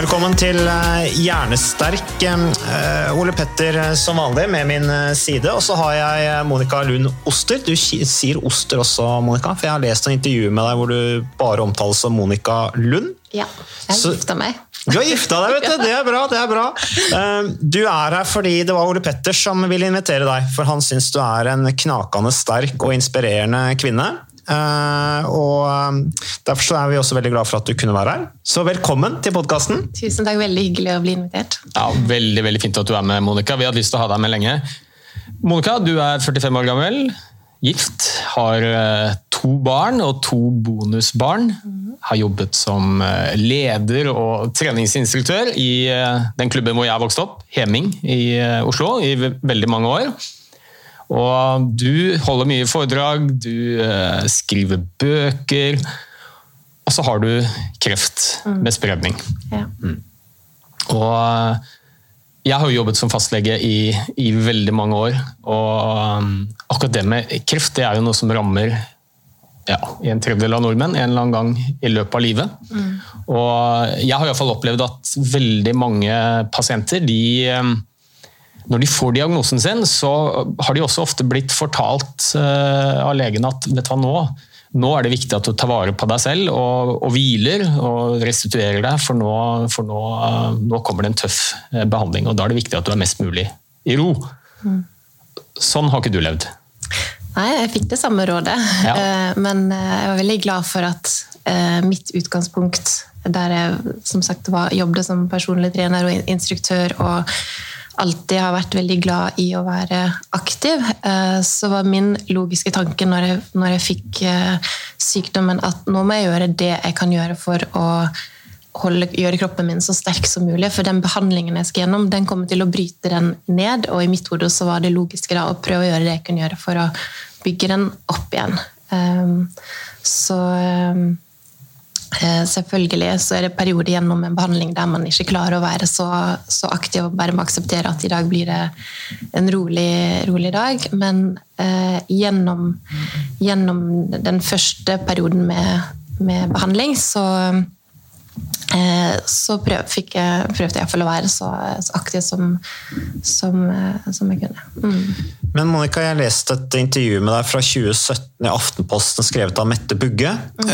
Velkommen til eh, Hjernesterk. Eh, Ole Petter eh, som vanlig med min side. Og så har jeg Monica Lund Oster. Du sier Oster også, Monica, for jeg har lest en intervju med deg hvor du bare omtales som Monica Lund. Ja, jeg Så- gifta meg. Du har gifta deg, vet du! Det er bra. det er bra. Du er her fordi det var Ole Petter som ville invitere deg, for han syns du er en knakende sterk og inspirerende kvinne. Eh, og eh, Derfor så er vi også veldig glad for at du kunne være her. Så velkommen til podkasten. Tusen takk, veldig hyggelig å bli invitert. Ja, Veldig veldig fint at du er med, Monica. Vi hadde lyst til å ha deg med lenge. Monica, du er 45 år gammel, gift, har eh, to barn og to bonusbarn. Har jobbet som eh, leder og treningsinstruktør i den klubben hvor jeg har vokst opp, Heming i Oslo, i veldig mange år. Og du holder mye foredrag, du eh, skriver bøker, og så har du kreft med spredning. Ja. Og eh, jeg har jo jobbet som fastlege i, i veldig mange år, og um, akkurat det med kreft det er jo noe som rammer ja, en tredjedel av nordmenn en eller annen gang i løpet av livet. Og jeg har i hvert fall opplevd at veldig mange pasienter de når de får diagnosen sin, så har de også ofte blitt fortalt eh, av legen at vet du hva nå, nå er det viktig at du tar vare på deg selv og, og hviler og restituerer deg, for, nå, for nå, eh, nå kommer det en tøff eh, behandling. og Da er det viktig at du er mest mulig i ro. Sånn har ikke du levd. Nei, jeg fikk det samme rådet, Ja. Men jeg var veldig glad for at mitt utgangspunkt, der jeg som sagt var, jobbet som personlig trener og instruktør og alltid har vært veldig glad i å være aktiv, eh, så var min logiske tanke når jeg, når jeg fikk eh, sykdommen at nå må jeg gjøre det jeg kan gjøre for å holde, gjøre kroppen min så sterk som mulig. For den behandlingen jeg skal gjennom, den kommer til å bryte den ned. Og i mitt hode så var det logiske da å prøve å gjøre det jeg kunne gjøre for å bygge den opp igjen. Um, så eh, selvfølgelig så er det perioder gjennom en behandling der man ikke klarer å være så, så aktiv og bare må akseptere at i dag blir det en rolig, rolig dag. Men eh, gjennom, gjennom den første perioden med, med behandling så Eh, så prøv, fikk jeg, prøvde jeg iallfall å være så, så aktiv som, som, eh, som jeg kunne. Mm. Men Monica, jeg leste et intervju med deg fra 2017 i Aftenposten skrevet av Mette Bugge. Mm.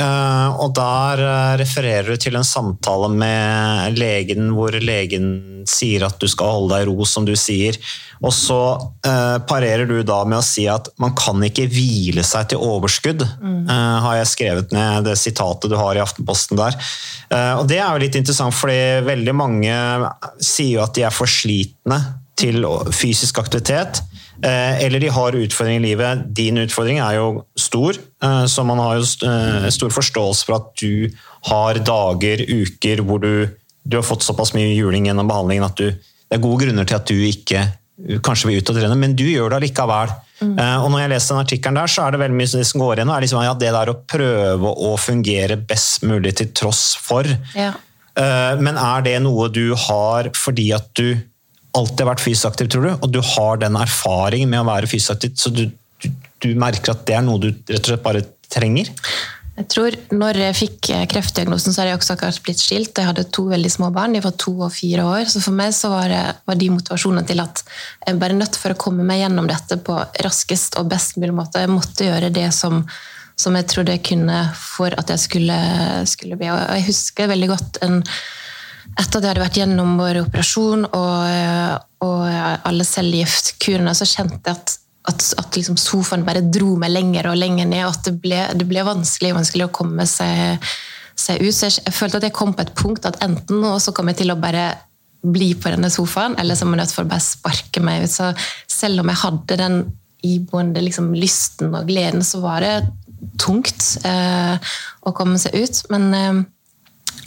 og Der eh, refererer du til en samtale med legen hvor legen sier at du skal holde deg i ro, som du sier. Og så eh, parerer du da med å si at man kan ikke hvile seg til overskudd, eh, har jeg skrevet ned det sitatet du har i Aftenposten der. Eh, og det er jo litt interessant, fordi veldig mange sier jo at de er for slitne til fysisk aktivitet. Eh, eller de har utfordringer i livet. Din utfordring er jo stor, eh, så man har jo eh, stor forståelse for at du har dager, uker hvor du, du har fått såpass mye juling gjennom behandlingen at du, det er gode grunner til at du ikke eh, kanskje vil ut og trene, men du gjør det allikevel. Eh, Og når jeg leser den artikkelen der, så er det veldig mye som går igjen. er liksom, ja, Det der å prøve å fungere best mulig til tross for. Ja. Eh, Men er det noe du har fordi at du alltid har vært fysisk aktiv, tror du? Og du har den erfaringen med å være fysisk aktiv, så du, du, du merker at det er noe du rett og slett bare trenger? Jeg tror når jeg fikk eh, kreftdiagnosen, så hadde jeg også akkurat blitt skilt. Jeg hadde to veldig små barn, de var to og fire år. Så for meg så var, det, var de motivasjonene til at jeg bare nødt for å komme meg gjennom dette på raskest og best mulig måte. Jeg måtte gjøre det som, som jeg trodde jeg kunne for at jeg skulle, skulle bli. Og jeg husker veldig godt en, etter at jeg hadde vært gjennom vår operasjon og, og alle cellegiftkurene, så kjente jeg at at, at liksom sofaen bare dro meg lenger og lenger ned, og at det ble, det ble vanskelig, vanskelig å komme seg, seg ut. Så jeg, følte at jeg kom på et punkt at enten nå så kom jeg til å bare bli på denne sofaen, eller så må jeg nødt for å bare sparke meg ut. Så selv om jeg hadde den iboende liksom, lysten og gleden, så var det tungt eh, å komme seg ut. Men eh,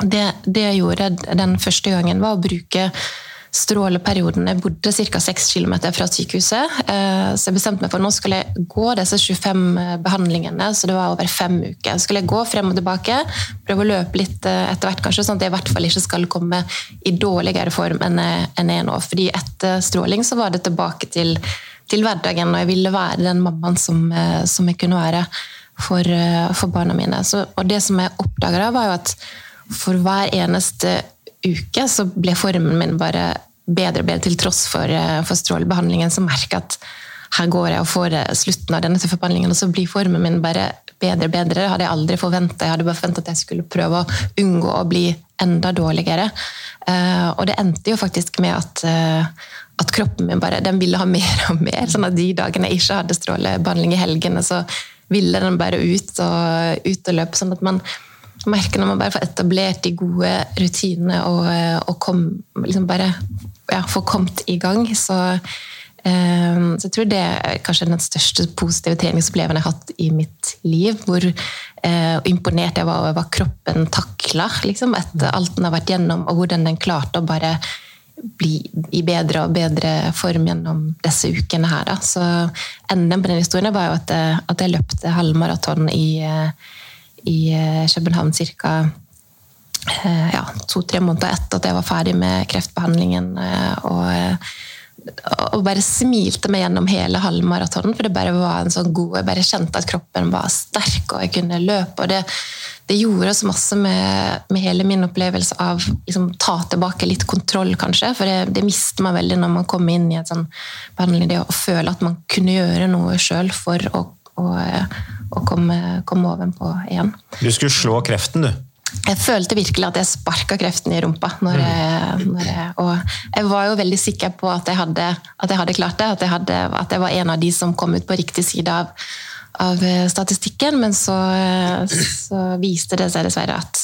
det, det jeg gjorde den første gangen, var å bruke stråleperioden. Jeg bodde ca. 6 km fra sykehuset, eh, så jeg bestemte meg for at nå skulle jeg gå disse 25 eh, behandlingene, så det var over fem uker. Så skulle jeg gå frem og tilbake, prøve å løpe litt eh, etter hvert, kanskje, sånn at jeg i hvert fall ikke skal komme i dårligere form enn jeg er nå. Fordi etter stråling så var det tilbake til, til hverdagen, og jeg ville være den mammaen som, som jeg kunne være for, for barna mine. Så, og det som jeg oppdaga, var jo at for hver eneste uke så ble formen min bare bedre og bedre til tross for, eh, for strålebehandlingen. Så merker jeg at her går jeg og får eh, slutten av denne tøffe behandlingen, og så blir formen min bare bedre og bedre. Det hadde jeg aldri forventa. Jeg hadde bare forventa at jeg skulle prøve å unngå å bli enda dårligere. Uh, og det endte jo faktisk med at, at kroppen min bare, den ville ha mer og mer. sånn at de dagene jeg ikke hadde strålebehandling i helgene, så ville den bare ut og, ut og løpe. sånn at man merker når man bare får etablert de gode rutinene og, og kom, liksom bare ja, får kommet i gang, så, eh, så jeg tror det er kanskje den største positive treningsopplevelsen jeg har hatt i mitt liv. Hvor eh, imponert jeg var over hva kroppen takla liksom, etter alt den har vært gjennom, og hvordan den klarte å bare bli i bedre og bedre form gjennom disse ukene her. Da. Så enden på den historien var jo at jeg, at jeg løpte halvmaraton i eh, i eh, København ca. Eh, ja, to-tre måneder etter at jeg var ferdig med kreftbehandlingen. Eh, og, og bare smilte meg gjennom hele halvmaratonen, for det bare var en sånn god Jeg bare kjente at kroppen var sterk, og jeg kunne løpe. og det, det gjorde så masse med, med, hele min opplevelse av liksom, ta tilbake litt kontroll, kanskje. For det, det mister man veldig når man kommer inn i en sånn behandling. Det å føle at man kunne gjøre noe sjøl for å og, og komme, komme ovenpå igjen. Du skulle slå kreften, du? Jeg følte virkelig at jeg sparka kreften i rumpa. Når jeg, når jeg, og jeg var jo veldig sikker på at jeg hadde, at jeg hadde klart det. At jeg, hadde, at jeg, var en av de som kom ut på riktig side av, av statistikken. Men så, så, viste det seg dessverre at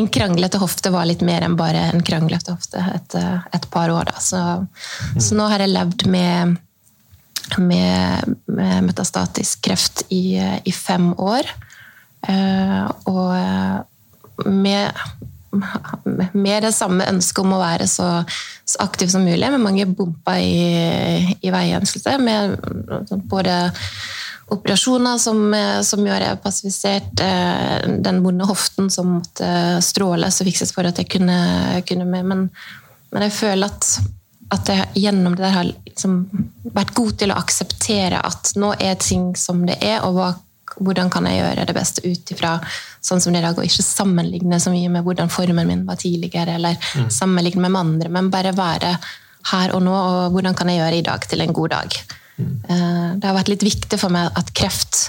en kranglete hofte var litt mer enn bare en kranglete hofte et, et par år. Da. Så, så nå har jeg levd med med, metastatisk kreft i, i fem år. Eh, og med, med, det samme ønsket om å være så, så, aktiv som mulig, med mange bumper i, i veien. Med både operasjoner som, som gjør jeg passivisert, eh, den vonde hoften som måtte stråles og fikses for at jeg kunne, kunne med. Men, men jeg føler at at jeg gjennom det der har liksom vært god til å akseptere at nå er ting som det er, og hva, hvordan kan jeg gjøre det beste ut ifra sånn som det er i dag, og ikke sammenligne så mye med hvordan formen min var tidligere, eller mm. sammenligne med andre, men bare være her og nå, og hvordan kan jeg gjøre i dag til en god dag. Mm. Eh, det har vært litt viktig for meg at kreft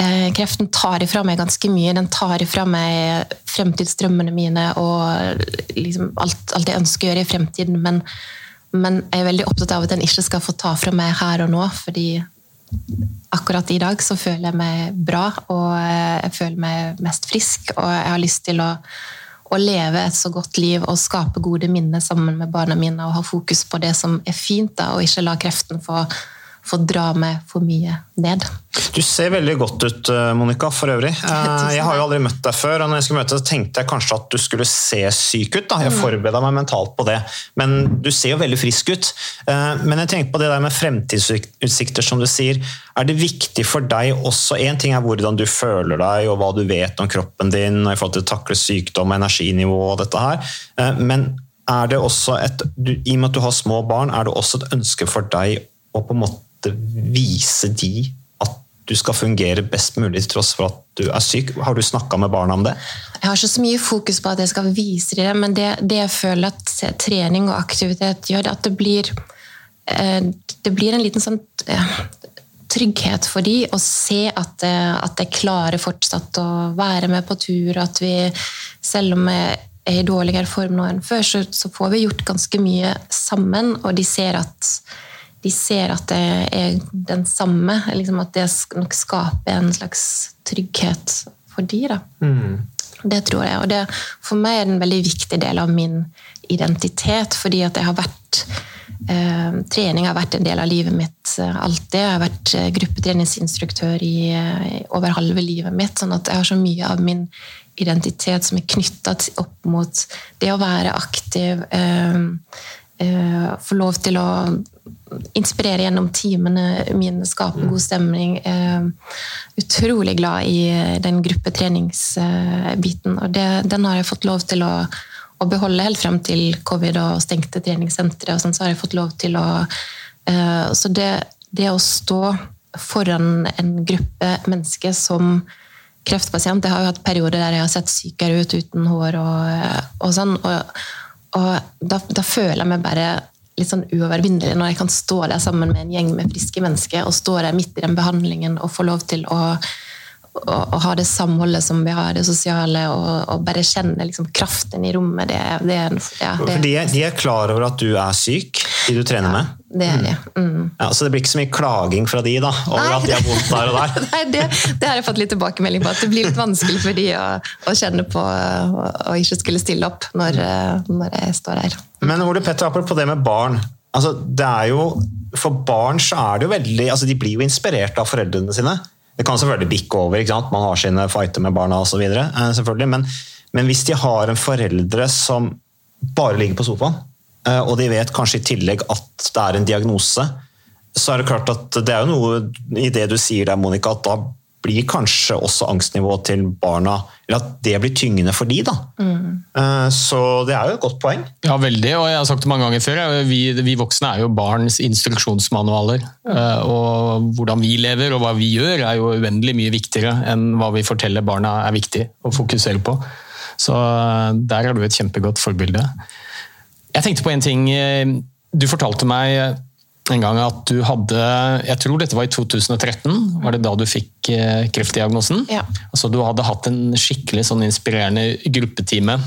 eh, Kreften tar ifra meg ganske mye. Den tar ifra meg fremtidsdrømmene mine og liksom alt, alt jeg ønsker å gjøre i fremtiden. Men men jeg er veldig opptatt av at en ikke skal få ta fra meg her og nå, fordi akkurat i dag så føler jeg meg bra, og jeg føler meg mest frisk, og jeg har lyst til å, å leve et så godt liv og skape gode minner sammen med barna mine og ha fokus på det som er fint, da, og ikke la kreften få få dra meg for mye ned. Du ser veldig godt ut, eh, Monica, for øvrig. Eh, jeg har jo aldri møtt deg før, og når jeg skulle møte deg, tenkte jeg kanskje at du skulle se syk ut. Da. Jeg mm. forberedte meg mentalt på det, men du ser jo veldig frisk ut. Eh, men jeg tenker på det der med fremtidsutsikter, som du sier. Er det viktig for deg også Én ting er hvordan du føler deg, og hva du vet om kroppen din, og i forhold til å takle sykdom, energinivå og dette her, men er det også et, i og med at du har små barn, er det også et ønske for deg å på en måte vise de at du skal fungere best mulig til tross for at du er syk. Har du snakka med barna om det? Jeg har ikke så mye fokus på at jeg skal vise dem det, men det, det jeg føler at trening og aktivitet gjør, at det blir eh, det blir en liten sånn eh, trygghet for de å se at, eh, at jeg klarer fortsatt å være med på tur. At vi, selv om jeg er i dårligere form nå enn før, så, så får vi gjort ganske mye sammen. Og de ser at, de ser at det er den samme. Liksom at det nok skaper en slags trygghet for de. Da. Mm. Det tror jeg. Og det, for meg er det en veldig viktig del av min identitet, fordi at jeg har vært Eh, trening har vært en del av livet mitt eh, alltid. Jeg har vært eh, gruppetreningsinstruktør i, i over halve livet mitt. sånn at jeg har så mye av min identitet som er knytta opp mot det å være aktiv. få lov til å inspirere gjennom timene mine, skape god stemning. utrolig glad i den gruppetreningsbiten. Og det, den har jeg fått lov til å å beholde helt frem til covid og stengte treningssentre. sånn, så har jeg fått lov til å uh, Så det, det, å stå foran en gruppe mennesker som kreftpasient Jeg har jo hatt perioder der jeg har sett sykere ut uten hår og, og sånn. Og, og da, da, føler jeg meg bare litt sånn uovervinnelig når jeg kan stå der sammen med en gjeng med friske mennesker og stå der midt i den behandlingen og få lov til å å, ha det samholdet som vi har, det sosiale, og, og bare kjenne liksom, kraften i rommet. Det, det, ja, det, de, er, de, er, klar over at du er syk, de du trener ja, med? Det er de. Mm. Ja, så det blir ikke så mye klaging fra de da, over Nei. at de har vondt der og der? Nei, det, det, har jeg fått litt tilbakemelding på. At det blir litt vanskelig for de å, å kjenne på å ikke skulle stille opp når, når jeg står her. Men Ole Petter, apropos det med barn. Altså, det er jo, for barn så er det jo veldig altså De blir jo inspirert av foreldrene sine. Det kan selvfølgelig bikke over, ikke sant? man har sine fighter med barna osv. Eh. Men, men hvis de har en foreldre som bare ligger på sofaen, eh, og de vet kanskje i tillegg at det er en diagnose, så er det klart at det er jo noe i det du sier der, Monica, at da blir kanskje også angstnivået til barna eller at det blir tyngende for de da. Mm. Eh, så det er jo et godt poeng. Ja, veldig. Og jeg har sagt det mange ganger før, vi, vi voksne er jo barns instruksjonsmanualer. Mm. Og hvordan vi lever og hva vi gjør er jo uendelig mye viktigere enn hva vi forteller barna er viktig å fokusere på. Så eh, der er du et kjempegodt forbilde. Jeg tenkte på en ting. Du fortalte meg en gang at du hadde Jeg tror dette var i 2013, var det da du fikk eh, kreftdiagnosen? Ja. Altså, du hadde hatt en skikkelig sånn inspirerende gruppetime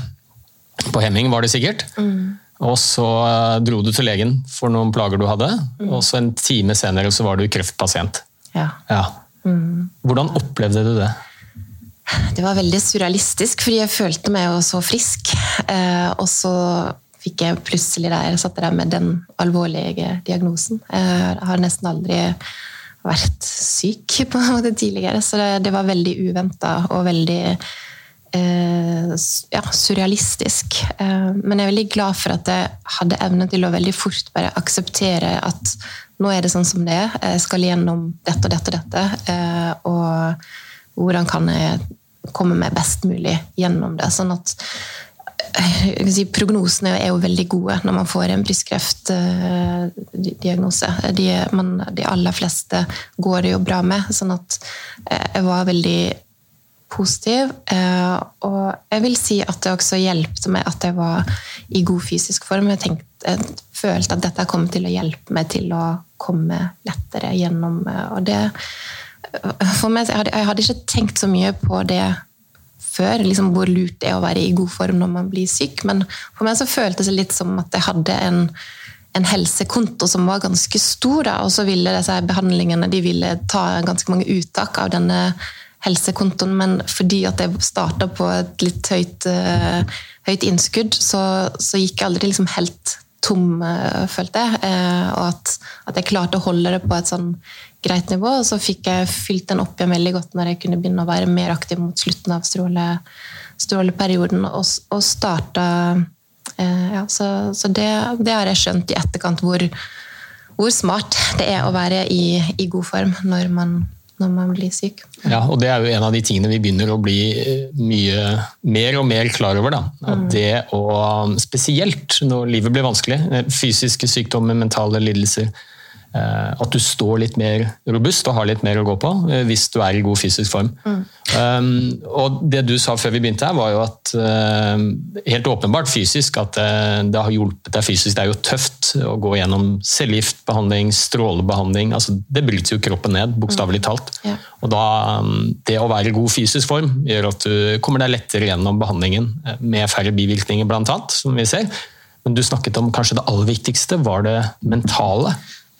på Hemming, var det sikkert? Mm. Og så eh, dro du til legen for noen plager du hadde, mm. og så en time senere så var du kreftpasient. Ja. ja. Mm. Hvordan opplevde du det? Det var veldig surrealistisk, fordi jeg følte meg jo så frisk. Eh, og så fikk jeg plutselig der, satt der med den alvorlige diagnosen. Jeg har nesten aldri vært syk på en måte tidligere, så det, det var veldig uventa og veldig eh, ja, surrealistisk. Eh, men jeg er veldig glad for at jeg hadde evne til å veldig fort bare akseptere at nå er det sånn som det er. Jeg skal gjennom dette og dette og dette. Eh, og hvordan kan jeg komme meg best mulig gjennom det. Sånn at si, prognosene er jo veldig gode når man får en brystkreftdiagnose. De, de, aller fleste går det jo bra med, sånn at eh, jeg var veldig positiv. Eh, og jeg vil si at det også hjelpte meg at jeg var i god fysisk form. Jeg, tenkte, jeg følte at dette kom til å hjelpe meg til å komme lettere gjennom. Eh, og det, for meg, jeg hadde, jeg hadde ikke tenkt så mye på det før, liksom hvor lurt det er å være i god form når man blir syk. Men for meg så føltes det litt som at jeg hadde en, en helsekonto som var ganske stor. Da, og så ville disse behandlingene de ville ta ganske mange uttak av denne helsekontoen, men fordi at jeg starta på et litt høyt, uh, høyt innskudd, så, så, gikk jeg aldri liksom helt tom, uh, følte jeg. Uh, og at, at, jeg klarte å holde det på et sånn greit nivå. Og så fikk jeg fylt den opp igjen veldig godt når jeg kunne begynne å være mer aktiv mot slutten av stråle, stråleperioden. Og, og starta eh, ja, Så, så det, det, har jeg skjønt i etterkant, hvor, hvor smart det er å være i, i god form når man, når man blir syk. Ja, og Det er jo en av de tingene vi begynner å bli eh, mye mer og mer klar over. Da. At mm. det å, Spesielt når livet blir vanskelig, fysiske sykdommer, mentale lidelser, Eh, at du står litt mer robust og har litt mer å gå på eh, hvis du er i god fysisk form. Mm. Um, og Det du sa før vi begynte her, var jo at uh, helt åpenbart fysisk at det, det, har hjulpet deg fysisk. Det er jo tøft å gå gjennom cellegiftbehandling, strålebehandling. altså Det bryter jo kroppen ned, bokstavelig mm. talt. Mm. Yeah. Og da, um, Det å være i god fysisk form gjør at du kommer deg lettere gjennom behandlingen med færre bivirkninger, blant annet, som vi ser. Men du snakket om kanskje det aller viktigste var det mentale.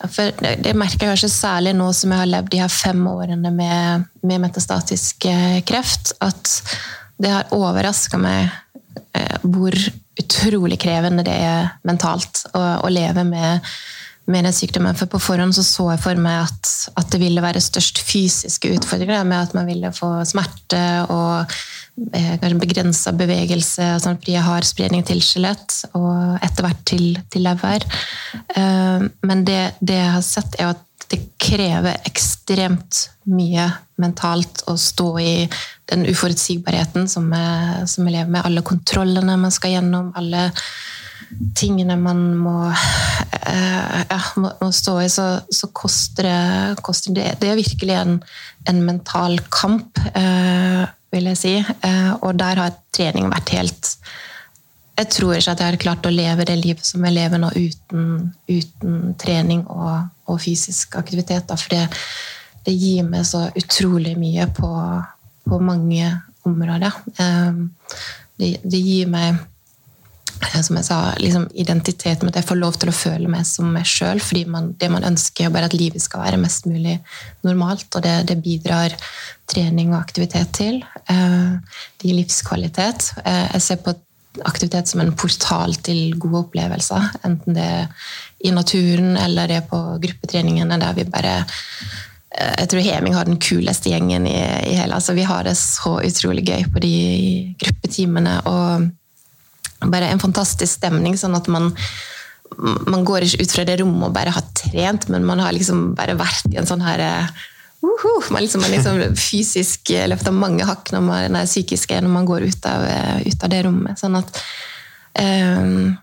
For det, merker jeg kanskje særlig nå som jeg har levd de her fem årene med, med metastatisk eh, kreft, at det har overraska meg eh, hvor utrolig krevende det er mentalt å, å leve med, med, den sykdommen. For på forhånd så, så jeg for meg at, at det ville være størst fysiske utfordringer, med at man ville få smerte og Eh, kanskje begrensa bevegelse, sånn fordi jeg har spredning til skjelett og etter hvert til, til lever. Eh, men det, det, jeg har sett, er at det krever ekstremt mye mentalt å stå i den uforutsigbarheten som som jeg lever med. Alle kontrollene man skal gjennom, alle tingene man må, eh, ja, må, stå i, så, så koster, det, koster det, det er virkelig en, en mental kamp vil jeg si. Eh, og der har trening vært helt Jeg tror ikke at jeg har klart å leve det livet som jeg lever nå uten, uten trening og, og, fysisk aktivitet. For det, det, gir meg så utrolig mye på, på mange områder. Eh, det, det gir meg Eh, som jeg sa, liksom identitet med at jeg får lov til å føle meg som meg sjøl. fordi man, det man ønsker, er at livet skal være mest mulig normalt. Og det, det bidrar trening og aktivitet til. Eh, det gir livskvalitet. Eh, jeg ser på aktivitet som en portal til gode opplevelser. Enten det er i naturen eller det er på gruppetreningene der vi bare jeg tror Heming har den kuleste gjengen i, i hele altså Vi har det så utrolig gøy på de gruppetimene. og bare en fantastisk stemning, sånn at man man går ikke ut fra det rommet og bare har trent, men man har liksom bare vært i en sånn her uh, uh, Man liksom, man liksom fysisk løfter mange hakk når man er psykisk når man går ut av, ut av det rommet. Sånn at um,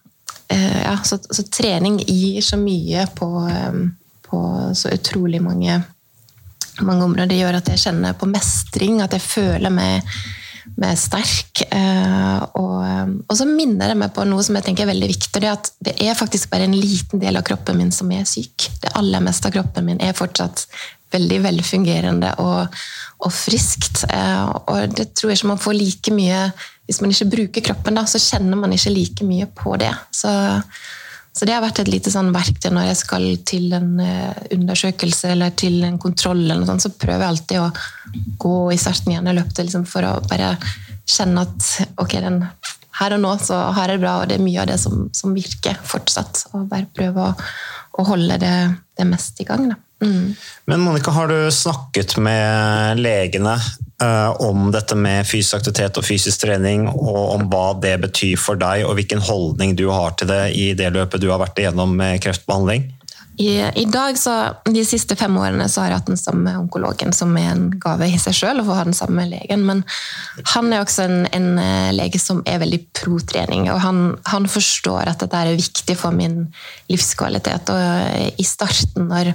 uh, Ja, så, så, trening gir så mye på, um, på så utrolig mange, mange områder. Det gjør at jeg kjenner på mestring, at jeg føler meg med sterk. Eh, og, og, så minner det meg på noe som jeg tenker er veldig viktig. Det er at det er faktisk bare en liten del av kroppen min som er syk. Det aller meste av kroppen min er fortsatt veldig velfungerende og, og friskt. Eh, og det tror jeg ikke man får like mye Hvis man ikke bruker kroppen, da, så kjenner man ikke like mye på det. Så så det har vært et lite sånn verktøy når jeg skal til en eh, undersøkelse eller til en kontroll, eller noe sånt, så prøver jeg alltid å gå i starten igjen i løpet liksom, for å bare kjenne at ok, den, her og nå så har jeg det bra, og det er mye av det som, som virker fortsatt. Og bare prøve å, å holde det, det, mest i gang. Da. Mm. Men Monica, har du snakket med legene uh, om dette med fysisk aktivitet og fysisk trening, og om hva det betyr for deg, og hvilken holdning du har til det i det løpet du har vært igjennom med kreftbehandling? I, I, dag, så, De siste fem årene så har jeg hatt den samme onkologen, som er en gave i seg sjøl å få ha den samme legen. Men han er også en, en eh, lege som er veldig pro trening. Og han, han, forstår at dette er viktig for min livskvalitet. Og i starten, når,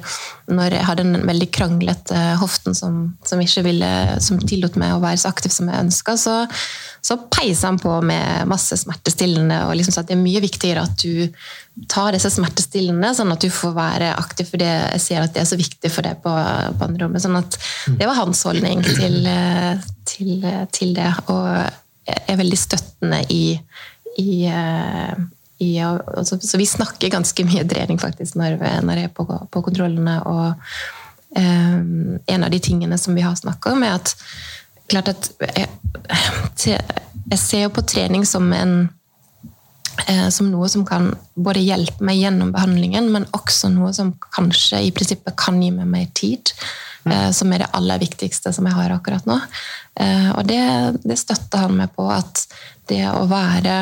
når jeg hadde den veldig kranglete hoften som, som, ikke ville, som tillot meg å være så aktiv som jeg ønska, så, så peiser han på med masse smertestillende og liksom sa at det er mye viktigere at du tar disse smertestillende, sånn at du får være aktiv for det jeg ser at det er så viktig for deg på, på andre rommet. Sånn at det var hans holdning til, til, til det. Og jeg er veldig støttende i, i, i altså, Så vi snakker ganske mye trening faktisk når, når jeg er på, på kontrollene. Og um, en av de tingene som vi har snakka om, er at klart at jeg, jeg ser jo på trening som en Eh, som noe som kan både hjelpe meg gjennom behandlingen, men også noe som kanskje i prinsippet kan gi meg mer tid. Mm. Som er det aller viktigste som jeg har akkurat nå. Eh, og det, det støtter han meg på, at det å være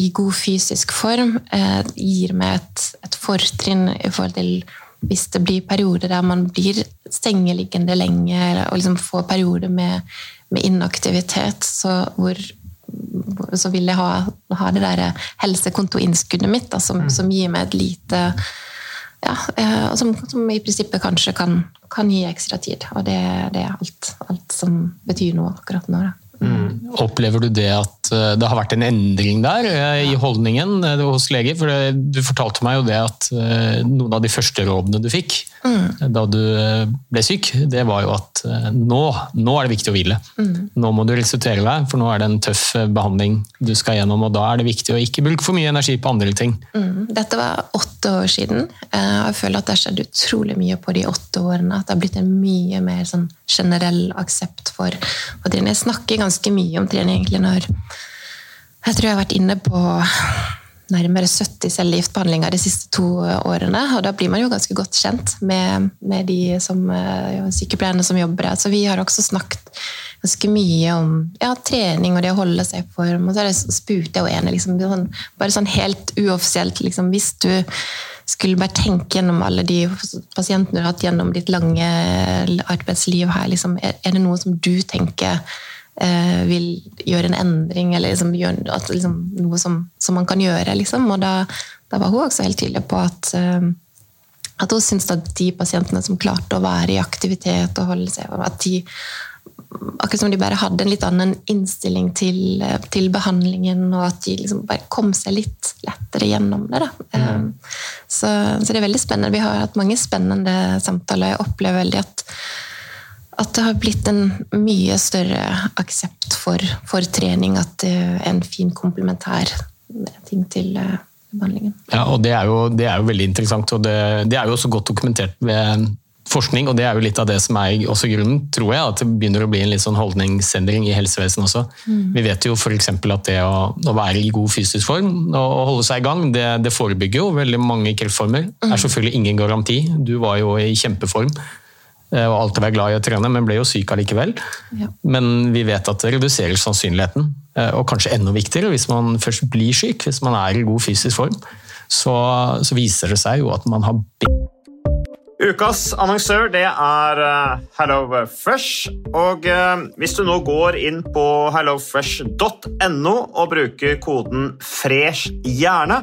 i god fysisk form eh, gir meg et, et, fortrinn i forhold til hvis det blir perioder der man blir sengeliggende lenge, og liksom får perioder med, med inaktivitet, så hvor så vil jeg ha, ha det der helsekontoinnskuddet mitt, da, som, mm. som, gir meg et lite ja, eh, og som, som i prinsippet kanskje kan, kan gi ekstra tid. Og det, det er alt, alt som betyr noe akkurat nå. Da. Mm. Opplever du det at eh, det har vært en endring der eh, i holdningen eh, hos leger? For Du fortalte meg jo det at noen av de første rådene du fikk mm. da du ble syk, det var jo at nå, nå er det viktig å hvile. Mm. Nå må du restituere deg, for nå er det en tøff behandling du skal gjennom. og Da er det viktig å ikke bruke for mye energi på andre ting. Mm. Dette var åtte år siden. Jeg føler at det har skjedd utrolig mye på de åtte årene. At det har blitt en mye mer sånn generell aksept for, for trening. Jeg snakker ganske mye om trening egentlig når Jeg tror jeg har vært inne på nærmere 70 cellegiftbehandlinger de siste to årene. Og da blir man jo ganske godt kjent med, med de som, ja, sykepleierne som jobber her. Så vi har også snakket ganske mye om ja, trening og det å holde seg i form. Og så spurte jeg og ene, liksom, sånn, bare sånn helt uoffisielt liksom, Hvis du skulle bare tenke gjennom alle de pasientene du har hatt gjennom ditt lange arbeidsliv her, liksom, er, det noe som du tenker eh, vil gjøre en endring, eller liksom, gjør, at, liksom, noe som, som, man kan gjøre? Liksom. Og da, da, var hun også helt tydelig på at, eh, at hun syntes at de pasientene som klarte å være i aktivitet og holde seg at de akkurat som de bare hadde en litt annen innstilling til, til behandlingen, og at de liksom bare kom seg litt lettere gjennom det. Mm. Så, så, det er veldig spennende. Vi har hatt mange spennende samtaler. Jeg opplever veldig at, at det har blitt en mye større aksept for, for trening. At det er en fin komplementær ting til eh, behandlingen. Ja, og det er jo, det er jo veldig interessant, og det, det er jo også godt dokumentert ved forskning, og det er jo litt av det som er også grunnen, tror jeg, at det begynner å bli en litt sånn holdningsendring i helsevesenet også. Mm. Vi vet jo f.eks. at det å, å, være i god fysisk form og holde seg i gang, det, det forebygger jo veldig mange kreftformer. Det mm. er selvfølgelig ingen garanti. Du var jo i kjempeform og alltid være glad i å trene, men ble jo syk allikevel. Ja. Men vi vet at det reduserer sannsynligheten, eh, og kanskje enda viktigere hvis man først blir syk, hvis man er i god fysisk form, så, så viser det seg jo at man har Ukas annonsør det er uh, HelloFresh. Og hvis du nå går inn på hellofresh.no og bruker koden 'fresh hjerne',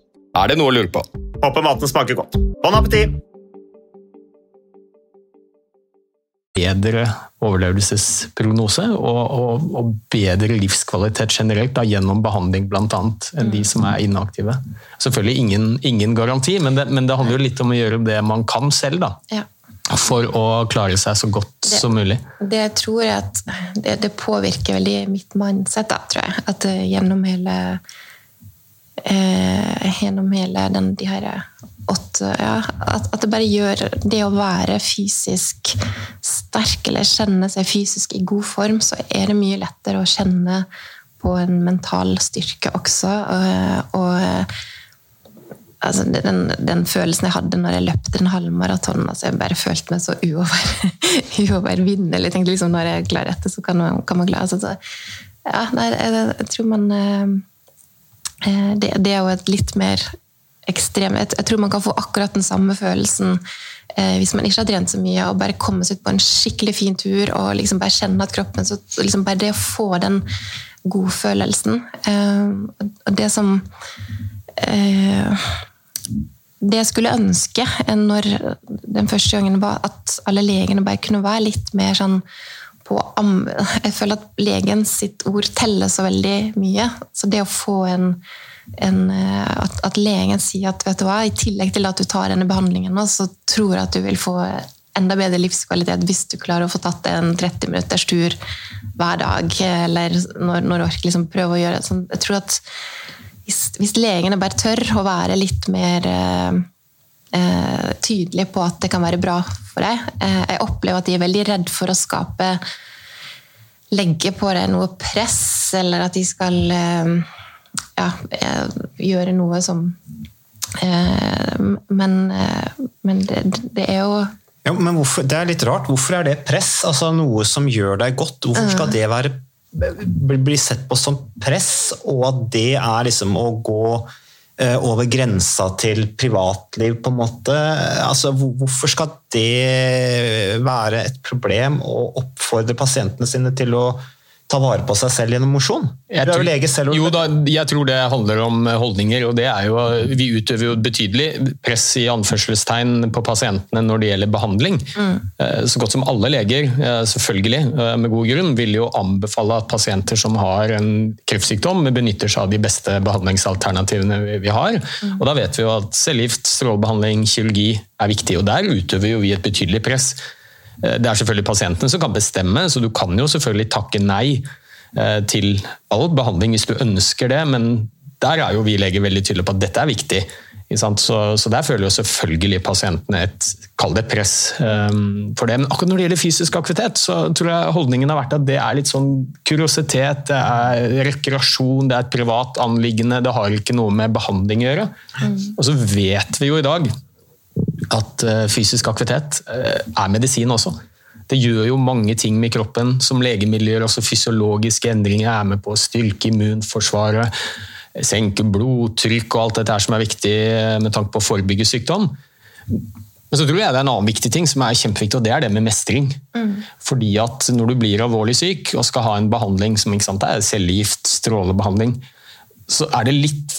Er det noe å lure på? Håper maten smaker godt. Bon appétit! bedre overlevelsesprognose og, og, og, bedre livskvalitet generelt da, gjennom behandling annet, enn de som er inaktive. Selvfølgelig ingen, ingen garanti, men det, men det, handler jo litt om å gjøre det man kan selv. da. Ja. For å klare seg så godt det, som mulig. Det tror jeg at det, det påvirker veldig mitt mindset, da, tror jeg. At uh, gjennom hele uh, Gjennom hele den, de her åtte ja, at, at, det bare gjør Det å være fysisk sterk, eller kjenne seg fysisk i god form, så er det mye lettere å kjenne på en mental styrke også. Og, og altså, den, den, følelsen jeg hadde når jeg løpte en halvmaraton altså, Jeg bare følte meg så uover, uovervinnelig. Tenkte liksom, når jeg klarer dette, så kan man, kan man klare altså, så, ja, nei, jeg, jeg, tror man eh, eh, det, det, er jo et litt mer ekstrem jeg, jeg, tror man kan få akkurat den samme følelsen eh, hvis man ikke har trent så mye, og bare komme seg ut på en skikkelig fin tur og liksom bare kjenne at kroppen så, liksom Bare det å få den godfølelsen eh, Og det som eh, det jeg skulle ønske når den første gangen var at alle legene bare kunne være litt mer sånn på Jeg føler at legen sitt ord teller så veldig mye. Så det å få en, en at, at, legen sier at vet du hva, i tillegg til at du tar denne behandlingen, nå, så tror jeg at du vil få enda bedre livskvalitet hvis du klarer å få tatt en 30 minutters tur hver dag, eller når, når du orker liksom prøve å gjøre det. Jeg tror at hvis, hvis, legene bare tør å være litt mer eh, eh, tydelige på at det kan være bra for deg eh, Jeg opplever at de er veldig redd for å skape Legge på deg noe press, eller at de skal eh, ja, eh, gjøre noe som eh, Men, men det, det, er jo ja, men hvorfor, Det er litt rart. Hvorfor er det press? Altså Noe som gjør deg godt. Hvorfor skal det være bli sett på som press, og at det er liksom å gå eh, over grensa til privatliv, på en måte. Altså, hvorfor skal det være et problem å oppfordre pasientene sine til å ta vare på seg selv gjennom mosjon? Jeg, er selv. Jo da, jeg tror det handler om holdninger. og det er jo, Vi utøver jo betydelig press i anførselstegn på pasientene når det gjelder behandling. Mm. Eh, så godt som alle leger, eh, selvfølgelig eh, med god grunn, vil jo anbefale at pasienter som har en kreftsykdom, benytter seg av de beste behandlingsalternativene vi har. Mm. Og Da vet vi jo at cellegift, strålebehandling, kirurgi er viktig. og Der utøver jo vi et betydelig press. Eh, det er selvfølgelig pasientene som kan bestemme, så du kan jo selvfølgelig takke nei eh, til all behandling hvis du ønsker det, men der er jo vi leger veldig tydelige på at dette er viktig. Så, så, der føler jo selvfølgelig pasientene et kall det press um, for det. Men akkurat når det gjelder fysisk aktivitet, så tror jeg holdningen har vært at det er litt sånn kuriositet, det er rekreasjon, det er et privat anliggende, det har ikke noe med behandling å gjøre. Mm. Og så vet vi jo i dag at eh, fysisk aktivitet eh, er medisin også. Det gjør jo mange ting med kroppen som legemidler, også fysiologiske endringer er med på å styrke immunforsvaret, senke blodtrykk og alt dette her som er viktig eh, med tanke på å forebygge sykdom. Men så tror jeg det er en annen viktig ting som er kjempeviktig, og det er det med mestring. Mm. Fordi at når du blir alvorlig syk og skal ha en behandling som sant, er cellegift, strålebehandling, så er det litt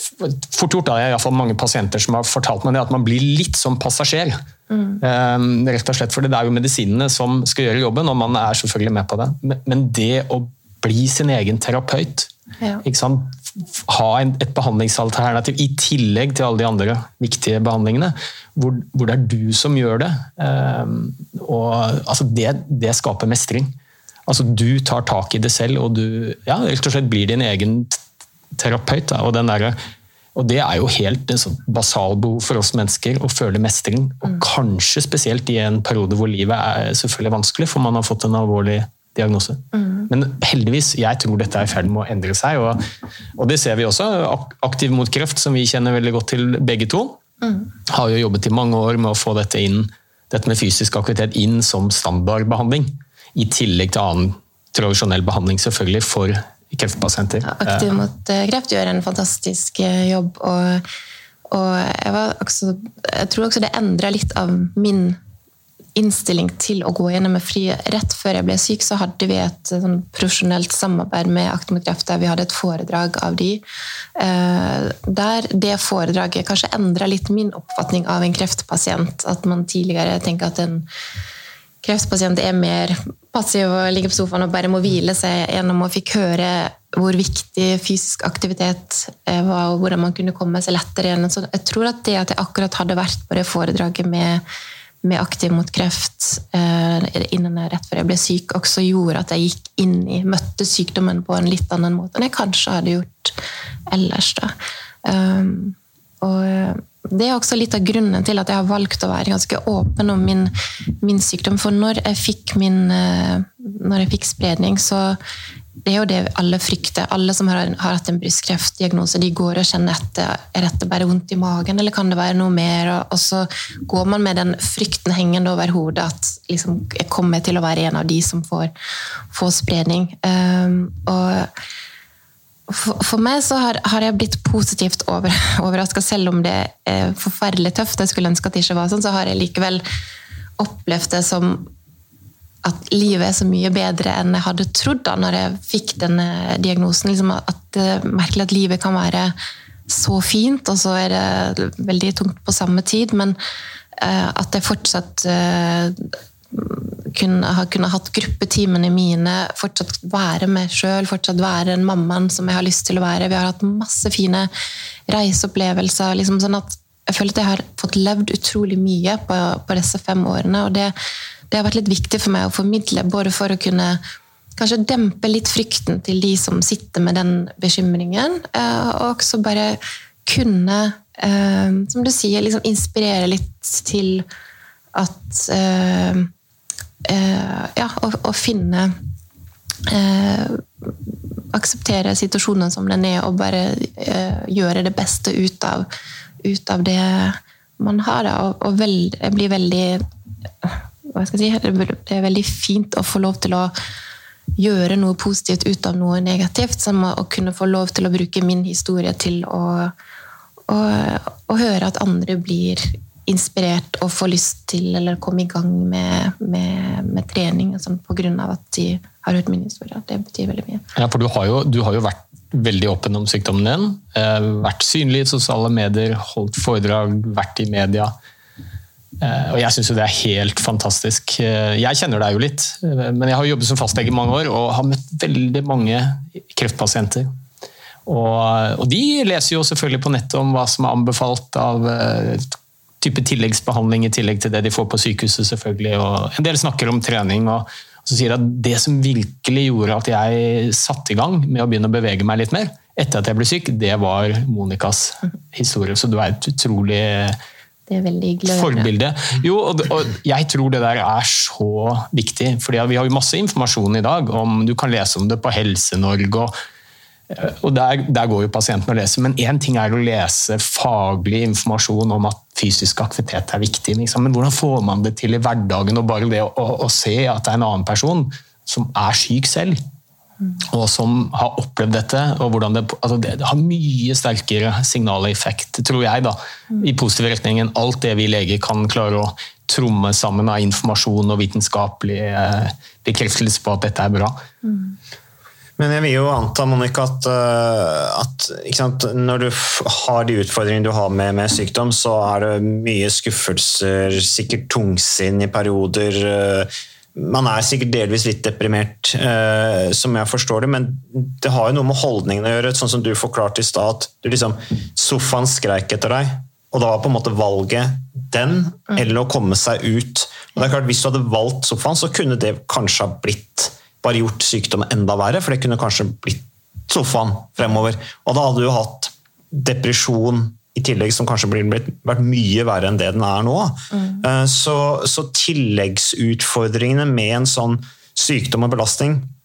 fort gjort. Da. Jeg har mange pasienter som har fortalt meg det, at man blir litt som passasjer. Mm. Um, rett og slett, for Det er jo medisinene som skal gjøre jobben, og man er selvfølgelig med på det. Men, det å bli sin egen terapeut, ja. ha et behandlingsalternativ i tillegg til alle de andre viktige behandlingene, hvor, hvor det er du som gjør det, um, og, altså det, det skaper mestring. Altså Du tar tak i det selv, og du ja, rett og slett blir din egen terapeut. Da, og, der, og, det er jo helt en sånn basal behov for oss mennesker å føle mestring. Og mm. kanskje spesielt i en periode hvor livet er selvfølgelig vanskelig, for man har fått en alvorlig diagnose. Men heldigvis, jeg tror dette er i ferd med å endre seg, og, og det ser vi også. Aktiv mot kreft, som vi kjenner veldig godt til begge to, har jo jobbet i mange år med å få dette inn, dette med fysisk aktivitet inn som standardbehandling, i tillegg til annen tradisjonell behandling selvfølgelig for kreftpasienter. Aktiv mot eh, kreft gjør en fantastisk eh, jobb. Og, og jeg, var også, jeg tror også det endra litt av min innstilling til å gå gjennom med fri. Rett før jeg ble syk, så hadde vi et sånn, profesjonelt samarbeid med Aktiv mot kreft, der vi hadde et foredrag av de. Eh, der det foredraget kanskje endra litt min oppfatning av en kreftpasient. At man tidligere tenker at en kreftpasient er mer passiv og ligger på sofaen og bare må hvile seg gjennom og fikk høre hvor viktig fysisk aktivitet eh, var, og hvordan man kunne komme seg lettere igjen. Så jeg tror at det at jeg akkurat hadde vært på det foredraget med, med Aktiv mot kreft eh, innen rett før jeg ble syk, også gjorde at jeg gikk inn i, møtte sykdommen på en litt annen måte enn jeg kanskje hadde gjort ellers. Da. Um, og det er også litt av grunnen til at jeg har valgt å være ganske åpen om min, min sykdom. For når jeg fikk min eh, når jeg fikk spredning, så det er jo det alle frykter. Alle som har, har hatt en brystkreftdiagnose, de går og kjenner etter er dette bare vondt i magen, eller kan det være noe mer? Og, og så går man med den frykten hengende over hodet at liksom, jeg kommer til å være en av de som får, får spredning. Um, og for, for meg så har, har jeg blitt positivt over, overraska, selv om det er forferdelig tøft. Jeg skulle ønske at det ikke var sånn, så har jeg likevel opplevd det som at livet er så mye bedre enn jeg hadde trodd da når jeg fikk denne diagnosen. Liksom at det er merkelig at livet kan være så fint, og så er det veldig tungt på samme tid. Men uh, at jeg fortsatt eh, kunne, har kunnet hatt gruppetimene mine, fortsatt være meg sjøl, fortsatt være den mammaen som jeg har lyst til å være. Vi har hatt masse fine reiseopplevelser. Liksom sånn at jeg føler at jeg har fått levd utrolig mye på, på disse fem årene. og det, det har vært litt viktig for meg å formidle, både for å kunne kanskje dempe litt frykten til de som sitter med den bekymringen, eh, og også bare kunne, eh, som du sier, liksom inspirere litt til at eh, Ja, å, å finne eh, Akseptere situasjonen som den er, og bare eh, gjøre det beste ut av, ut av det man har. Da. Og, og veld, jeg blir veldig hva skal jeg si, Det er veldig fint å få lov til å gjøre noe positivt ut av noe negativt. Som å kunne få lov til å bruke min historie til å, å, å høre at andre blir inspirert og får lyst til eller komme i gang med, med, med trening sånn, grunn av at de har hørt min historie. Det betyr veldig mye. Ja, for du har, jo, du har jo vært veldig åpen om sykdommen din. Eh, vært synlig i sosiale medier, holdt foredrag, vært i media. Eh, og jeg syns jo det er helt fantastisk. Eh, jeg kjenner deg jo litt, eh, men jeg har jobbet som fastlege i mange år og har møtt veldig mange kreftpasienter. Og, og, de leser jo selvfølgelig på nettet om hva som er anbefalt av type tilleggsbehandling i tillegg til det de får på sykehuset, selvfølgelig. Og en del snakker om trening. og, så sier at Det som virkelig gjorde at jeg satte i gang med å begynne å bevege meg litt mer etter at jeg ble syk, det var Monicas historie. Så du er et utrolig det er veldig hyggelig Forbilde. Jo, og, og, jeg tror det der er så viktig. fordi Vi har jo masse informasjon i dag. om Du kan lese om det på Helse-Norge. og, og der, der, går jo pasienten og leser. Men én ting er å lese faglig informasjon om at fysisk aktivitet er viktig. Liksom. Men hvordan får man det til i hverdagen? og Bare det å, å, å se at det er en annen person som er syk selv, og som har opplevd dette. og hvordan Det, altså det, det har mye sterkere signaleffekt, tror jeg, da, i positiv retning enn alt det vi leger kan klare å tromme sammen av informasjon og vitenskapelig eh, bekreftelse på at dette er bra. Mm. Men jeg vil jo anta Monica, at, at sant, når du har de utfordringene du har med, med, sykdom, så er det mye skuffelser, sikkert tungsinn i perioder. Man er sikkert delvis litt deprimert, eh, som jeg forstår det, men det har jo noe med holdningen å gjøre. Sånn som du forklarte i stad, at liksom, sofaen skreik etter deg, og da var på en måte valget den, eller å komme seg ut. Og det er klart, Hvis du hadde valgt sofaen, så kunne det kanskje ha blitt bare gjort sykdommen enda verre, for det kunne kanskje blitt sofaen fremover. Og da hadde du hatt depresjon i tillegg, som kanskje blir blitt, vært mye verre enn det den er nå. Mm. Så, så, tilleggsutfordringene med en sånn sykdom og belastning, eh,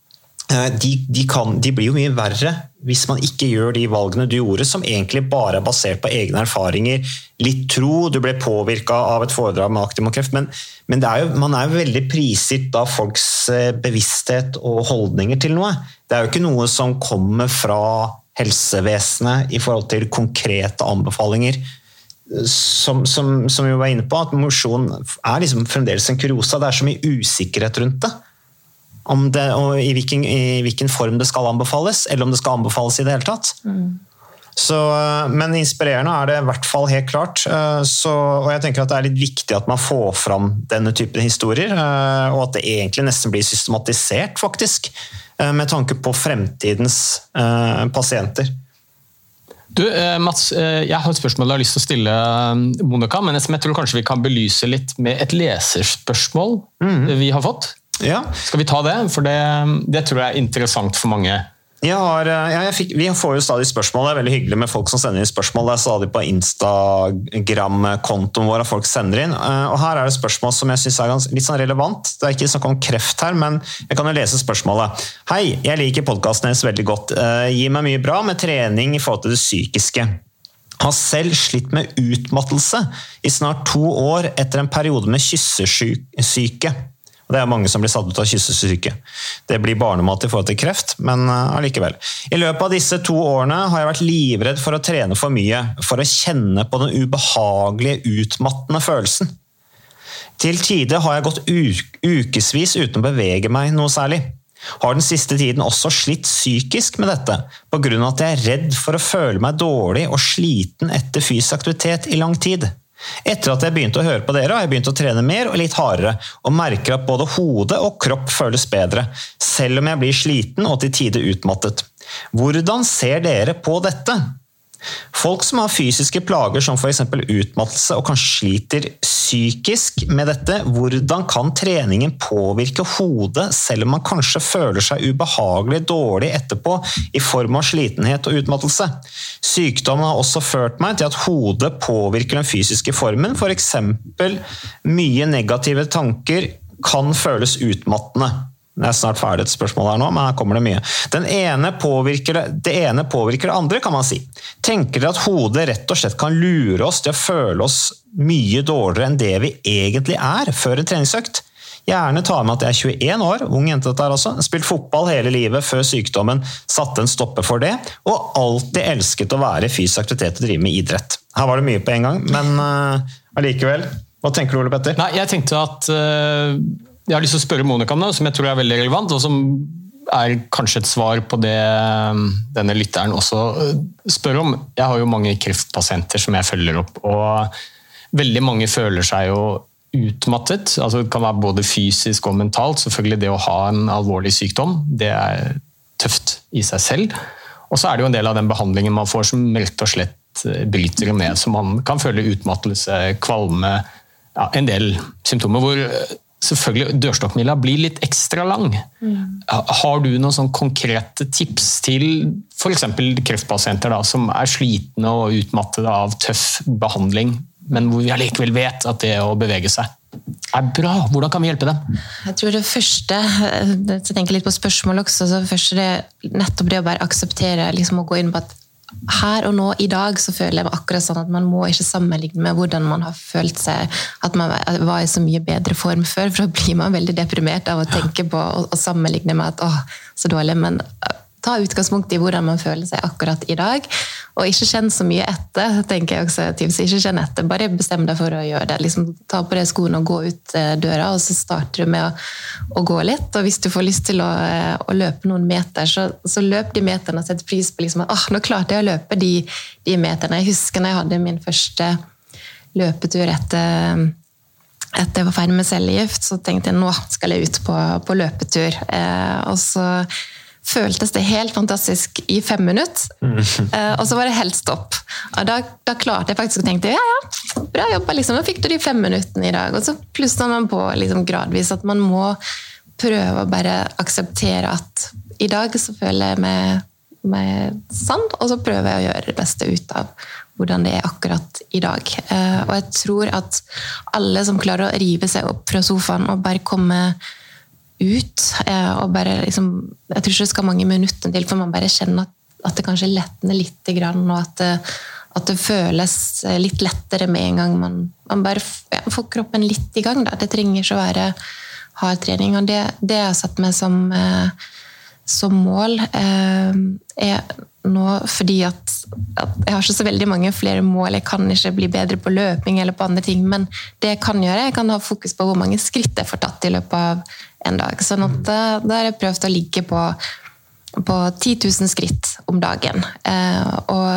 de, de, kan, de, blir jo mye verre hvis man ikke gjør de valgene du gjorde, som egentlig bare er basert på egne erfaringer. Litt tro, du ble påvirka av et foredrag med Aktiv mot kreft, men, men er jo, man er jo veldig prisgitt av folks eh, bevissthet og holdninger til noe. Det er jo ikke noe som kommer fra helsevesenet i forhold til konkrete anbefalinger som, som, som, vi var inne på, at mosjon er liksom fremdeles en kuriosa. Det er så mye usikkerhet rundt det. Om det og i, hvilken, i hvilken form det skal anbefales, eller om det skal anbefales i det hele tatt. Mm. Så, men inspirerende er det i hvert fall helt klart. Eh, så, og jeg tenker at Det er litt viktig at man får fram denne typen historier, eh, og at det egentlig nesten blir systematisert, faktisk. Eh, med tanke på fremtidens pasienter. Du, eh, Mats, eh, jeg har et spørsmål jeg har lyst til å stille eh, Monica, men jeg tror kanskje vi kan belyse litt med et leserspørsmål mm. vi har fått. Ja. Skal vi ta det? For det, det tror jeg er interessant for mange. Har, eh, ja, fikk, vi får jo stadig spørsmål. Det er veldig hyggelig med folk som sender inn spørsmål. Det er stadig på Instagram-kontoen vår at folk sender inn. Eh, og Her er det spørsmål som jeg synes er litt sånn relevant. Det er ikke snakk om kreft her, men jeg kan jo lese spørsmålet. Hei, jeg liker podkasten deres veldig godt. Eh, Gi meg mye bra med trening i forhold til det psykiske. Har selv slitt med utmattelse i snart to år etter en periode med kyssesyke. Og Det er mange som blir satt ut av kyssesyke. Det blir barnemat i forhold til kreft, men eh, allikevel. I løpet av disse to årene har jeg vært livredd for å trene for mye, for å kjenne på den ubehagelige, utmattende følelsen. Til tider har jeg gått ukevis uten å bevege meg noe særlig. Har den siste tiden også slitt psykisk med dette, pga. at jeg er redd for å føle meg dårlig og sliten etter fysisk aktivitet i lang tid. Etter at jeg begynte å høre på dere, har jeg begynt å trene mer og litt hardere, og merker at både hode og kropp føles bedre, selv om jeg blir sliten og til tider utmattet. Hvordan ser dere på dette? Folk som har fysiske plager som f.eks. utmattelse og kanskje sliter psykisk med dette, hvordan kan treningen påvirke hodet selv om man kanskje føler seg ubehagelig dårlig etterpå i form av slitenhet og utmattelse? Sykdommen har også ført meg til at hodet påvirker den fysiske formen, f.eks. mye negative tanker kan føles utmattende. Det er snart ferdig et spørsmål her nå, men her kommer det mye. Ene det, det ene påvirker det andre, kan man si. Tenker dere at hodet rett og slett kan lure oss til å føle oss mye dårligere enn det vi egentlig er før en treningsøkt? Gjerne ta med at jeg er 21 år, ung jente dette her også, spilt fotball hele livet før sykdommen satte en stopper for det, og alltid elsket å være i fysisk aktivitet og drive med idrett. Her var det mye på en gang, men uh. Hva tenker du, Ole Petter? Nei, jeg tenkte at uh jeg har lyst til å spørre Monica om noe som jeg tror er veldig relevant, og som er kanskje et svar på det um, denne lytteren også uh, spør om. Jeg har jo mange kreftpasienter som jeg følger opp, og veldig mange føler seg jo utmattet. Altså det kan være både fysisk og mentalt. Selvfølgelig det å ha en alvorlig sykdom, det er tøft i seg selv. Og så er det jo en del av den behandlingen man får som rett og slett uh, bryter ned, så man kan føle utmattelse, kvalme, ja, en del symptomer hvor uh, selvfølgelig dørstokkmila blir litt ekstra lang. Mm. Har du noen sånn konkrete tips til f.eks. kreftpasienter da, som er slitne og utmattede av tøff behandling, men hvor vi allikevel vet at det å bevege seg er bra? Hvordan kan vi hjelpe dem? Jeg tror det første, jeg tenker litt på spørsmålet også, så først det, nettopp det å bare akseptere liksom å gå inn på at her og nå i dag så føler jeg meg akkurat sånn at man må ikke sammenligne med hvordan man har følt seg at man var i så mye bedre form før, for da blir man veldig deprimert av å tenke på og, sammenligne med at åh, så dårlig. Men ta utgangspunkt i hvordan man føler seg akkurat i dag. Og ikke kjenn så mye etter, tenker jeg også. Tips. Ikke kjenn etter, bare bestem deg for å gjøre det. Liksom, ta på deg skoene og gå ut eh, døra, og så starter du med å, å gå litt. Og hvis du får lyst til å, eh, å løpe noen meter, så, så, løp de meterne og sett pris på liksom, at ah, nå klarte jeg å løpe de, de meterne. Jeg husker når jeg hadde min første løpetur etter etter jeg var ferdig med cellegift, så tenkte jeg nå skal jeg ut på, på løpetur. Eh, og så føltes det helt fantastisk i fem minutter. Mm. Uh, og så var det helt stopp. Og da, da, klarte jeg faktisk å tenke ja, ja, bra jobba, liksom. Da fikk du de fem minuttene i dag. Og så plusser man på liksom, gradvis at man må prøve å bare akseptere at i dag så føler jeg meg, meg sann, og så prøver jeg å gjøre det beste ut av hvordan det er akkurat i dag. Uh, og jeg tror at alle som klarer å rive seg opp fra sofaen og bare komme ut. eh, og bare liksom, Jeg tror ikke det skal mange minutter til for man bare kjenner at, at det kanskje letner litt, og at det, at det føles eh, litt lettere med en gang man, man bare ja, får kroppen litt i gang. Da. Det trenger ikke å være hard trening. og Det, det har satt meg som, eh, som mål. Eh, er nå fordi at, at jeg har ikke så veldig mange flere mål. Jeg kan ikke bli bedre på løping eller på andre ting, men det jeg kan gjøre, jeg kan ha fokus på hvor mange skritt jeg får tatt i løpet av en dag. Sånn at da, da har jeg prøvd å ligge på, på 10 000 skritt om dagen. Eh, og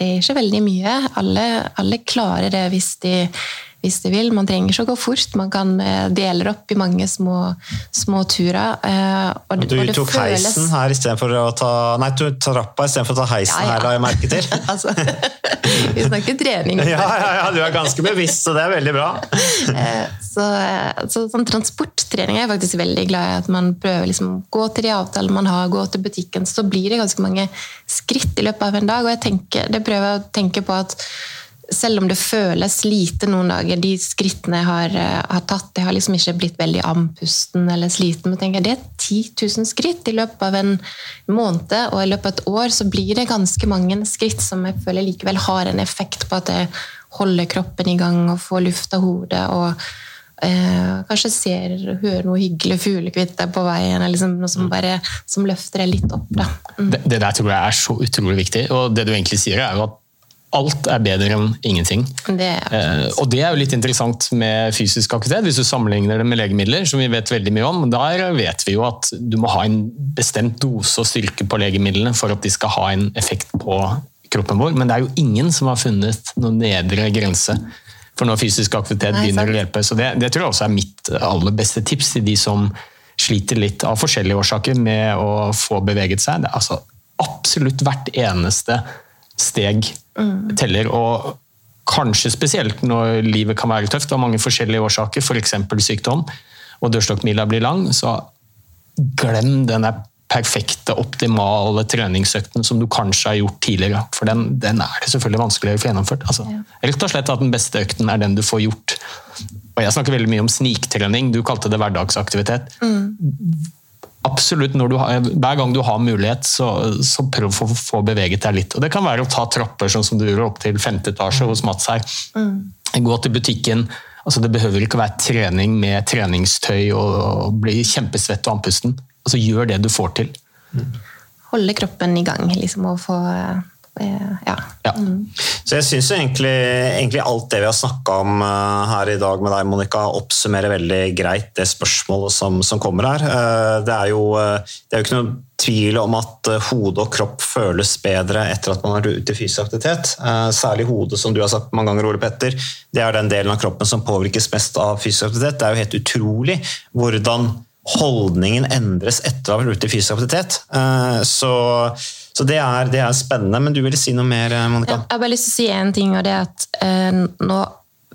det er ikke veldig mye. Alle, alle klarer det hvis de, hvis de vil. Man trenger ikke å gå fort. Man kan eh, dele opp i mange små, små turer. eh, og, Du og det tok føles- heisen her istedenfor å ta Nei, du trappa istedenfor å ta heisen Ja, ja. her, la jeg merke til. altså, vi snakker trening. Ja, ja, ja, du er ganske bevisst, så det er veldig bra. Eh, Så, så sånn transporttrening er jeg faktisk veldig glad i. At man prøver liksom å gå til de avtalene man har, gå til butikken. Så blir det ganske mange skritt i løpet av en dag. Og jeg tenker, det prøver jeg å tenke på at selv om det føles lite noen dager, de skrittene jeg har, eh, har tatt Jeg har liksom ikke blitt veldig andpusten eller sliten, men tenker jeg, det er 10 000 skritt i løpet av en måned, og i løpet av et år så blir det ganske mange skritt som jeg føler likevel har en effekt på at jeg holder kroppen i gang og får lufta hodet. og eh, kanskje ser hører noe hyggelig fuglekvitter på veien, eller liksom noe som bare som løfter deg litt opp. Mm. Det, det der tror jeg er så utrolig viktig. Og det du egentlig sier, er at alt er bedre enn ingenting. Det, Eh, og det er jo litt interessant med fysisk aktivitet, hvis du sammenligner det med legemidler, som vi vet veldig mye om. Der vet vi jo at du må ha en bestemt dose og styrke på legemidlene for at de skal ha en effekt på kroppen vår, men det er jo ingen som har funnet noen nedre grense for når fysisk aktivitet Nei, begynner å hjelpe. Så det, det tror jeg også er mitt aller beste tips til de som sliter litt av forskjellige årsaker med å få beveget seg. Det er altså absolutt hvert eneste steg teller, og kanskje spesielt når livet kan være tøft av mange forskjellige årsaker, f.eks. sykdom, og dørstokkmila blir lang, så glem den der perfekte, optimale treningsøkten som du kanskje har gjort tidligere. For den, den er det selvfølgelig vanskeligere å få gjennomført. Altså, Rett og slett at den beste økten er den du får gjort. Og jeg snakker veldig mye om sniktrening, du kalte det hverdagsaktivitet. Absolutt, når du har, hver gang du har mulighet, så, så prøv å få, beveget deg litt. Og Det kan være å ta trapper, sånn som du gjorde opp til femte etasje hos Mats her. Gå til butikken. Altså, det behøver ikke å være trening med treningstøy og, og bli kjempesvett og andpusten. Altså, gjør det du får til. Holde kroppen i gang, liksom, og få eh, Ja. Ja. Så jeg syns egentlig, egentlig alt det vi har snakka om eh, her i dag med deg, Monica, oppsummerer veldig greit det spørsmålet som, som kommer her. Eh, det, er jo, eh, det er jo ikke noe tvil om at eh, hode og kropp føles bedre etter at man er ute i fysisk aktivitet. Eh, særlig hodet, som du har sagt mange ganger, Ole Petter. Det er den delen av kroppen som påvirkes mest av fysisk aktivitet. Det er jo helt utrolig hvordan holdningen endres etter å ha vært ute i fysisk aktivitet. Eh, Så, så det, er, det er spennende. Men du ville si noe mer, eh, Monica? Jeg har bare lyst til å si en ting, og det er at eh, nå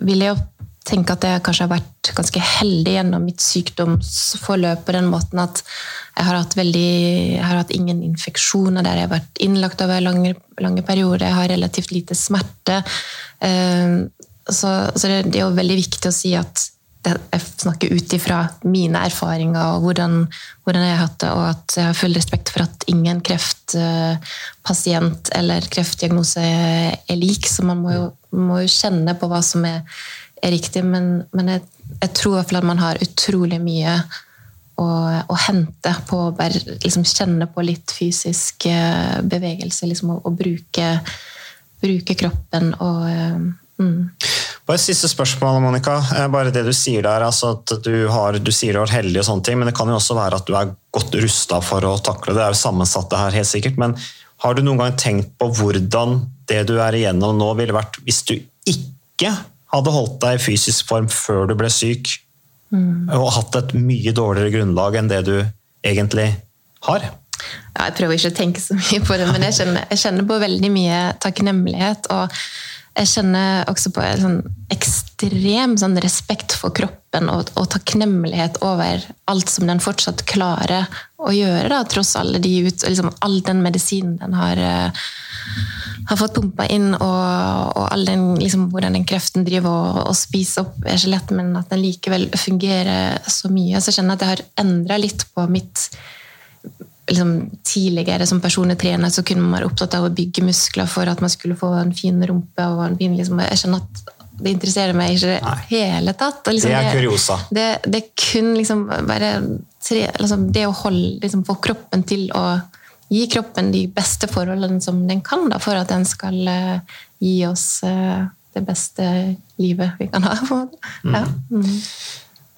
vil jeg jo tenke at jeg kanskje har vært ganske heldig gjennom mitt sykdomsforløp på den måten at jeg har hatt, veldig, jeg har hatt ingen infeksjoner der jeg har vært innlagt over lange, lange perioder. Jeg har relativt lite smerte. Eh, så så det, det er jo veldig viktig å si at jeg snakker ut ifra mine erfaringer og hvordan, hvordan jeg har hatt det, og at jeg har full respekt for at ingen kreftpasient eller kreftdiagnose er lik, så man må jo, må jo kjenne på hva som er, er riktig. Men, men jeg, jeg tror i hvert fall at man har utrolig mye å, å hente på å bare liksom kjenne på litt fysisk eh, bevegelse, liksom, å, å bruke, bruke kroppen og eh, mm. Bare siste spørsmål, Monica. Eh, Bare det du sier der, altså at du, har, du sier du har vært heldig, og sånne ting, men det kan jo også være at du er godt rusta for å takle det. Det er jo sammensatt det her, helt sikkert. Men har du noen gang tenkt på hvordan det du er igjennom nå, ville vært hvis du ikke hadde holdt deg i fysisk form før du ble syk, og hatt et mye dårligere grunnlag enn det du egentlig har? Ja, jeg prøver ikke å tenke så mye på det, men jeg kjenner, jeg kjenner på veldig mye takknemlighet. Og jeg kjenner også på en sånn ekstrem sånn respekt for kroppen og, og takknemlighet over alt som den fortsatt klarer å gjøre, da, tross alle de ut, liksom, all den medisinen den har, eh, har fått pumpa inn, og, og all den, liksom, hvordan den kreften driver og, og spiser opp skjelettet, men at den likevel fungerer så mye, så kjenner jeg at jeg har endra litt på mitt liksom, Tidligere som personlig trener så kunne man være opptatt av å bygge muskler for at man skulle få en fin rumpe. og en fin, liksom, Jeg skjønner at det interesserer meg ikke i det hele tatt. og Liksom, Det er kuriosa. Det, det er kun liksom bare tre, liksom, det å holde, liksom, få kroppen til å gi kroppen de beste forholdene som den kan, da, for at den skal uh, gi oss uh, det beste livet vi kan ha. Ja. Mm.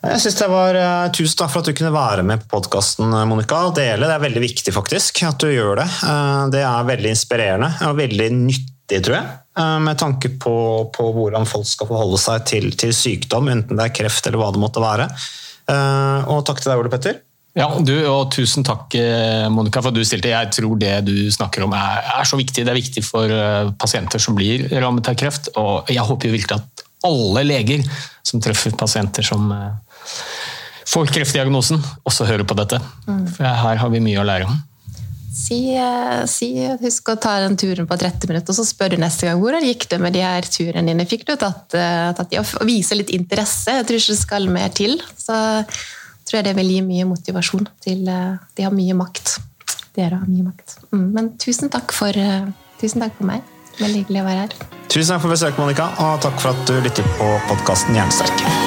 Jeg synes det var eh, Tusen takk for at du kunne være med på podkasten, Monica. og dele. Det er veldig viktig faktisk at du gjør det. Eh, Det er veldig inspirerende og veldig nyttig, tror jeg. eh, Med tanke på, på hvordan folk skal forholde seg til, til sykdom, enten det er kreft eller hva det måtte være. Eh, Og takk til deg, Ole Petter. Ja, du, og Tusen takk, eh, Monica, for at du stilte. Jeg tror det du snakker om er, er så viktig. Det er viktig for eh, pasienter som blir rammet av kreft. Og jeg håper jo virkelig at alle leger som treffer pasienter som eh, får kreftdiagnosen, også hører på dette. Mm. For her har vi mye å lære om. Si, eh, si, husk å ta den turen på 30 minutter, og så spør du neste gang hvordan gikk det med de her turene dine. Fikk du tatt, eh, tatt de, og vise litt interesse. Jeg tror ikke det skal mer til. Så tror jeg det vil gi mye motivasjon til De har mye makt. Dere har mye makt. Mm, men tusen takk for, tusen takk for meg. Veldig hyggelig å være her. Tusen takk for besøket, Monica, og takk for at du lytter på podkasten Jernsterk.